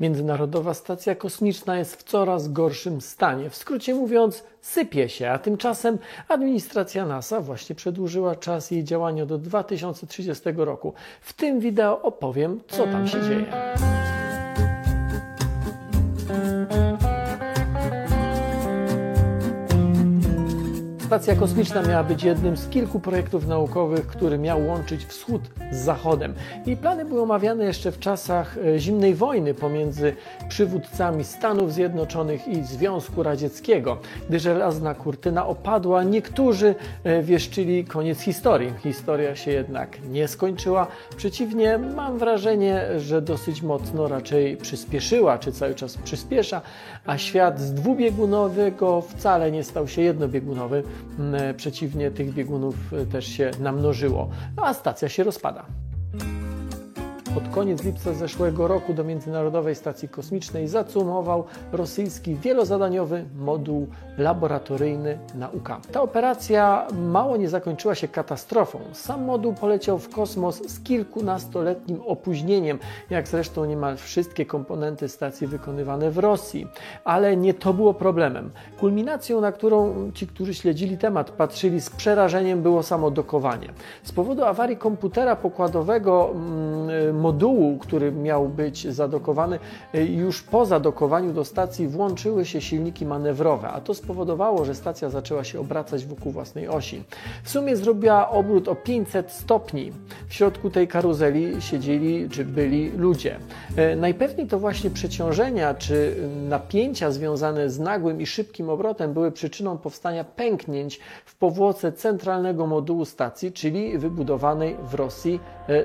Międzynarodowa Stacja Kosmiczna jest w coraz gorszym stanie. W skrócie mówiąc, sypie się, a tymczasem administracja NASA właśnie przedłużyła czas jej działania do 2030 roku. W tym wideo opowiem, co tam się dzieje. Stacja kosmiczna miała być jednym z kilku projektów naukowych, który miał łączyć wschód z zachodem. Jej plany były omawiane jeszcze w czasach e, zimnej wojny pomiędzy przywódcami Stanów Zjednoczonych i Związku Radzieckiego. Gdy żelazna kurtyna opadła, niektórzy e, wieszczyli koniec historii. Historia się jednak nie skończyła. Przeciwnie, mam wrażenie, że dosyć mocno raczej przyspieszyła, czy cały czas przyspiesza, a świat z dwubiegunowego wcale nie stał się jednobiegunowy. E, przeciwnie, tych biegunów e, też się namnożyło, no a stacja się rozpada. Pod koniec lipca zeszłego roku do Międzynarodowej Stacji Kosmicznej zacumował rosyjski wielozadaniowy moduł laboratoryjny Nauka. Ta operacja mało nie zakończyła się katastrofą. Sam moduł poleciał w kosmos z kilkunastoletnim opóźnieniem, jak zresztą niemal wszystkie komponenty stacji wykonywane w Rosji. Ale nie to było problemem. Kulminacją, na którą ci, którzy śledzili temat, patrzyli z przerażeniem, było samo dokowanie. Z powodu awarii komputera pokładowego mm, modułu, który miał być zadokowany, y, już po zadokowaniu do stacji włączyły się silniki manewrowe, a to spowodowało, że stacja zaczęła się obracać wokół własnej osi. W sumie zrobiła obrót o 500 stopni. W środku tej karuzeli siedzieli czy byli ludzie. Y, najpewniej to właśnie przeciążenia czy napięcia związane z nagłym i szybkim obrotem były przyczyną powstania pęknięć w powłoce centralnego modułu stacji, czyli wybudowanej w Rosji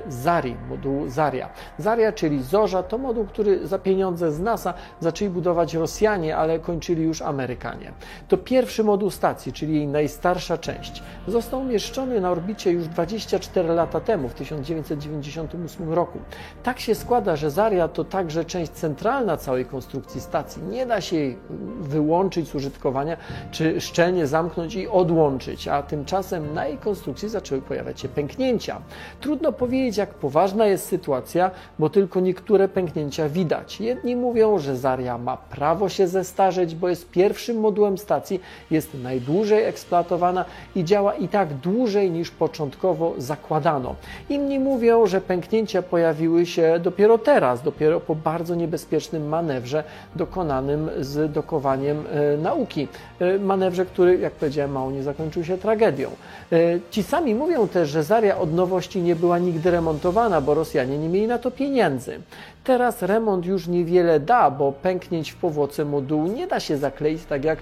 Zari, modułu Zari. Zaria. Zaria, czyli Zorza, to moduł, który za pieniądze z NASA zaczęli budować Rosjanie, ale kończyli już Amerykanie. To pierwszy moduł stacji, czyli jej najstarsza część. Został umieszczony na orbicie już 24 lata temu, w 1998 roku. Tak się składa, że Zaria to także część centralna całej konstrukcji stacji. Nie da się jej wyłączyć z użytkowania, czy szczelnie zamknąć i odłączyć, a tymczasem na jej konstrukcji zaczęły pojawiać się pęknięcia. Trudno powiedzieć, jak poważna jest sytuacja, bo tylko niektóre pęknięcia widać. Jedni mówią, że Zaria ma prawo się zestarzeć, bo jest pierwszym modułem stacji, jest najdłużej eksploatowana i działa i tak dłużej niż początkowo zakładano. Inni mówią, że pęknięcia pojawiły się dopiero teraz, dopiero po bardzo niebezpiecznym manewrze dokonanym z dokowaniem e, nauki. E, manewrze, który, jak powiedziałem, mało nie zakończył się tragedią. E, ci sami mówią też, że Zaria od nowości nie była nigdy remontowana, bo Rosjanie nie mieli na to pieniędzy. Teraz remont już niewiele da, bo pęknięć w powłoce modułu nie da się zakleić tak jak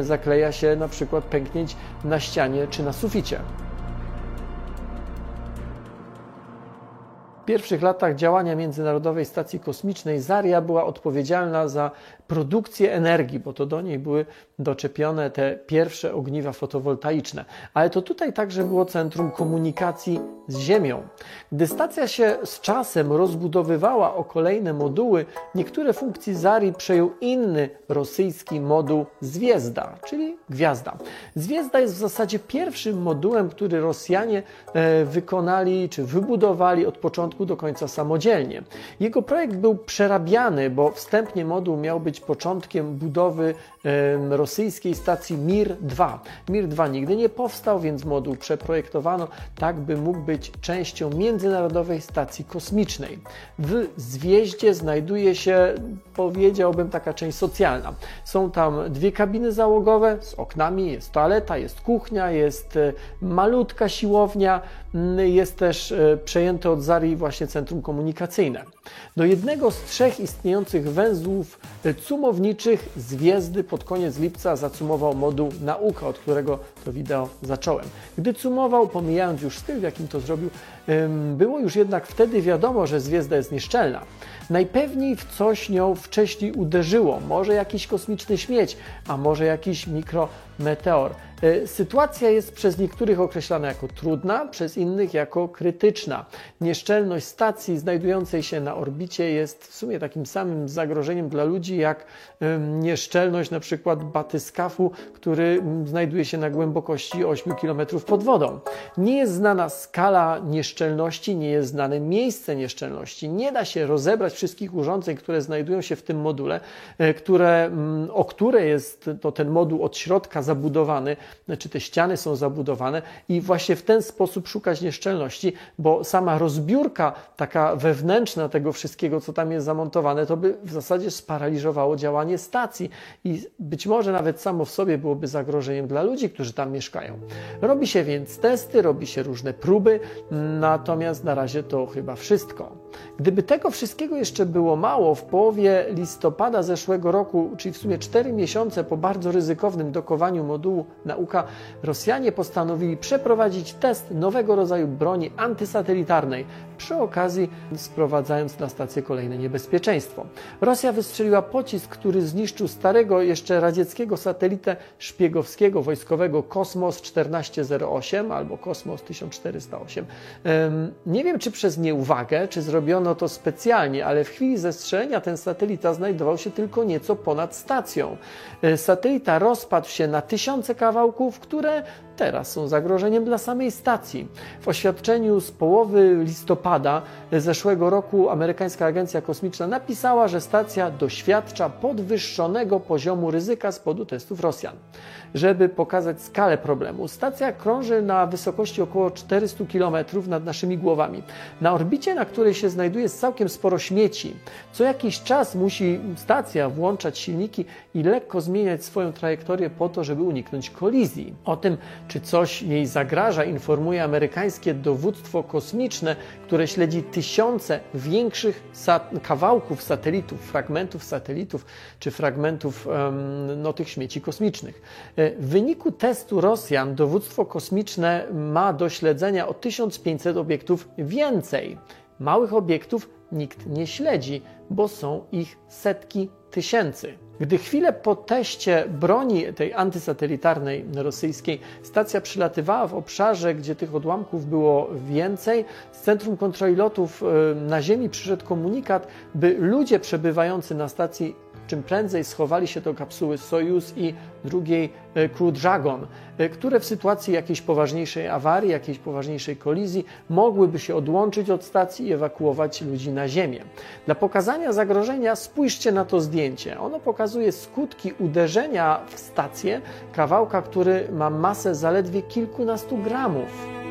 zakleja się na przykład pęknięć na ścianie czy na suficie. W pierwszych latach działania Międzynarodowej Stacji Kosmicznej Zaria była odpowiedzialna za produkcję energii, bo to do niej były doczepione te pierwsze ogniwa fotowoltaiczne. Ale to tutaj także było centrum komunikacji z Ziemią. Gdy stacja się z czasem rozbudowywała o kolejne moduły, niektóre funkcje Zarii przejął inny rosyjski moduł Zwiezda, czyli gwiazda. Zwiezda jest w zasadzie pierwszym modułem, który Rosjanie e, wykonali czy wybudowali od początku do końca samodzielnie. Jego projekt był przerabiany, bo wstępnie moduł miał być początkiem budowy rosyjskiej stacji Mir-2. Mir-2 nigdy nie powstał, więc moduł przeprojektowano tak, by mógł być częścią Międzynarodowej Stacji Kosmicznej. W Zwieździe znajduje się, powiedziałbym, taka część socjalna. Są tam dwie kabiny załogowe z oknami, jest toaleta, jest kuchnia, jest e, malutka siłownia, jest też e, przejęte od Zari właśnie centrum komunikacyjne. Do jednego z trzech istniejących węzłów cumowniczych z Wjezdy pod koniec lipca zacumował moduł Nauka, od którego to wideo zacząłem. Gdy cumował, pomijając już styl, w jakim to zrobił, było już jednak wtedy wiadomo, że Zwiezda jest nieszczelna. Najpewniej w coś nią wcześniej uderzyło, może jakiś kosmiczny śmieć, a może jakiś mikrometeor. E, sytuacja jest przez niektórych określana jako trudna, przez innych jako krytyczna. Nieszczelność stacji znajdującej się na orbicie jest w sumie takim samym zagrożeniem dla ludzi jak nieszczelność na przykład batyskafu, który znajduje się na głębokości 8 km pod wodą. Nie jest znana skala nieszczelności, nie jest znane miejsce nieszczelności. Nie da się rozebrać wszystkich urządzeń, które znajdują się w tym module, e, które, o które jest to ten moduł od środka zabudowany, znaczy te ściany są zabudowane i właśnie w ten sposób szukać nieszczelności, bo sama rozbiórka taka wewnętrzna tego wszystkiego, co tam jest zamontowane, to by w zasadzie sparaliżowało działanie stacji i być może nawet samo w sobie byłoby zagrożeniem dla ludzi, którzy tam mieszkają. Robi się więc testy, robi się różne próby, natomiast na razie to chyba wszystko. Gdyby tego wszystkiego jeszcze było mało, w połowie listopada zeszłego roku, czyli w sumie 4 miesiące po bardzo ryzykownym dokowaniu modułu nauka, Rosjanie postanowili przeprowadzić test nowego rodzaju broni antysatelitarnej, przy okazji sprowadzając na stację kolejne niebezpieczeństwo. Rosja wystrzeliła pocisk, który zniszczył starego, jeszcze radzieckiego satelitę szpiegowskiego wojskowego Kosmos 1408 albo Kosmos 1408. Nie wiem, czy przez nieuwagę, czy zrobiono to specjalnie, ale w chwili zestrzelenia ten satelita znajdował się tylko nieco ponad stacją. E, satelita rozpadł się na tysiące kawałków, które teraz są zagrożeniem dla samej stacji. W oświadczeniu z połowy listopada zeszłego roku amerykańska agencja kosmiczna napisała, że stacja doświadcza podwyższonego poziomu ryzyka z powodu testów Rosjan. Żeby pokazać skalę problemu, stacja krąży na wysokości około 400 km nad naszymi głowami. Na orbicie, na której się znajduje, całkiem sporo śmieci. Co jakiś czas musi stacja włączać silniki i lekko zmieniać swoją trajektorię po to, żeby uniknąć kolizji. O tym, czy coś jej zagraża, informuje amerykańskie dowództwo kosmiczne, które śledzi tysiące większych kawałków satelitów, fragmentów satelitów czy fragmentów no, tych śmieci kosmicznych. E, w wyniku testu Rosjan dowództwo kosmiczne ma do śledzenia o 1500 obiektów więcej. Małych obiektów nikt nie śledzi, bo są ich setki tysięcy. Gdy chwilę po teście broni tej antysatelitarnej rosyjskiej stacja przylatywała w obszarze, gdzie tych odłamków było więcej, z Centrum Kontroli Lotów e, na Ziemi przyszedł komunikat, by ludzie przebywający na stacji czym prędzej schowali się do kapsuły Sojus i drugiej e, Crew Dragon, e, które w sytuacji jakiejś poważniejszej awarii, jakiejś poważniejszej kolizji mogłyby się odłączyć od stacji i ewakuować ludzi na Ziemię. Dla pokazania zagrożenia spójrzcie na to zdjęcie. Ono pokazuje skutki uderzenia w stację kawałka, który ma masę zaledwie kilkunastu gramów.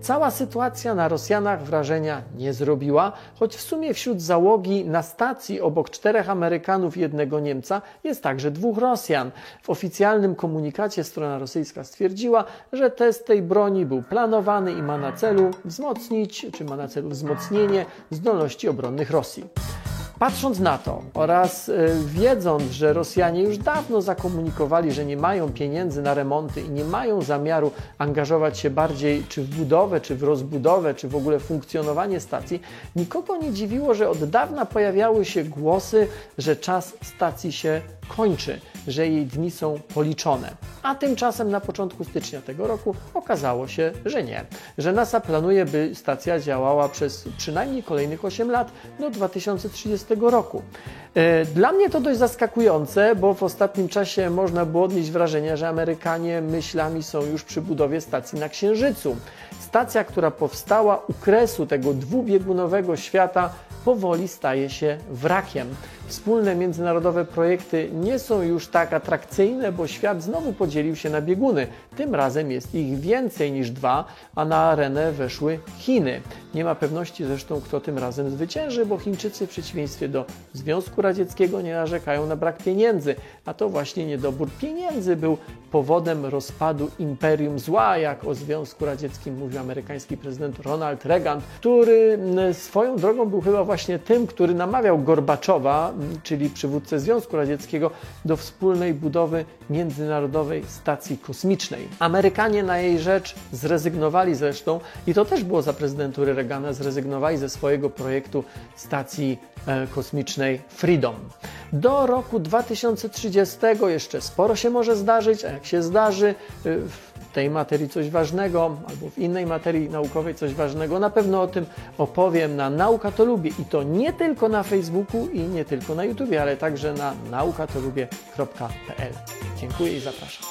Cała sytuacja na Rosjanach wrażenia nie zrobiła, choć w sumie wśród załogi na stacji obok czterech Amerykanów i jednego Niemca jest także dwóch Rosjan. W oficjalnym komunikacie strona rosyjska stwierdziła, że test tej broni był planowany i ma na celu wzmocnić, czy ma na celu wzmocnienie zdolności obronnych Rosji. Patrząc na to oraz e, wiedząc, że Rosjanie już dawno zakomunikowali, że nie mają pieniędzy na remonty i nie mają zamiaru angażować się bardziej czy w budowę, czy w rozbudowę, czy w ogóle funkcjonowanie stacji, nikogo nie dziwiło, że od dawna pojawiały się głosy, że czas stacji się kończy, że jej dni są policzone. A tymczasem na początku stycznia tego roku okazało się, że nie, że NASA planuje, by stacja działała przez przynajmniej kolejnych 8 lat do 2030 roku. E, dla mnie to dość zaskakujące, bo w ostatnim czasie można było odnieść wrażenie, że Amerykanie myślami są już przy budowie stacji na Księżycu. Stacja, która powstała u kresu tego dwubiegunowego świata, powoli staje się wrakiem. Wspólne międzynarodowe projekty nie są już tak atrakcyjne, bo świat znowu podzielił się na bieguny. Tym razem jest ich więcej niż dwa, a na arenę weszły Chiny. Nie ma pewności zresztą, kto tym razem zwycięży, bo Chińczycy w przeciwieństwie do Związku Radzieckiego nie narzekają na brak pieniędzy, a to właśnie niedobór pieniędzy był powodem rozpadu imperium zła, jak o Związku Radzieckim mówił amerykański prezydent Ronald Reagan, który swoją drogą był chyba właśnie tym, który namawiał Gorbaczowa, czyli przywódcę Związku Radzieckiego, do wspólnej budowy międzynarodowej stacji kosmicznej. Amerykanie na jej rzecz zrezygnowali zresztą, i to też było za prezydentury Reagana, zrezygnowali ze swojego projektu stacji e, kosmicznej Freedom. Do roku 2030 jeszcze sporo się może zdarzyć, a jak się zdarzy y, tej materii coś ważnego albo w innej materii naukowej coś ważnego, na pewno o tym opowiem na Nauka to Lubię i to nie tylko na Facebooku i nie tylko na YouTubie, ale także na naukatolubie.pl. Dziękuję i zapraszam.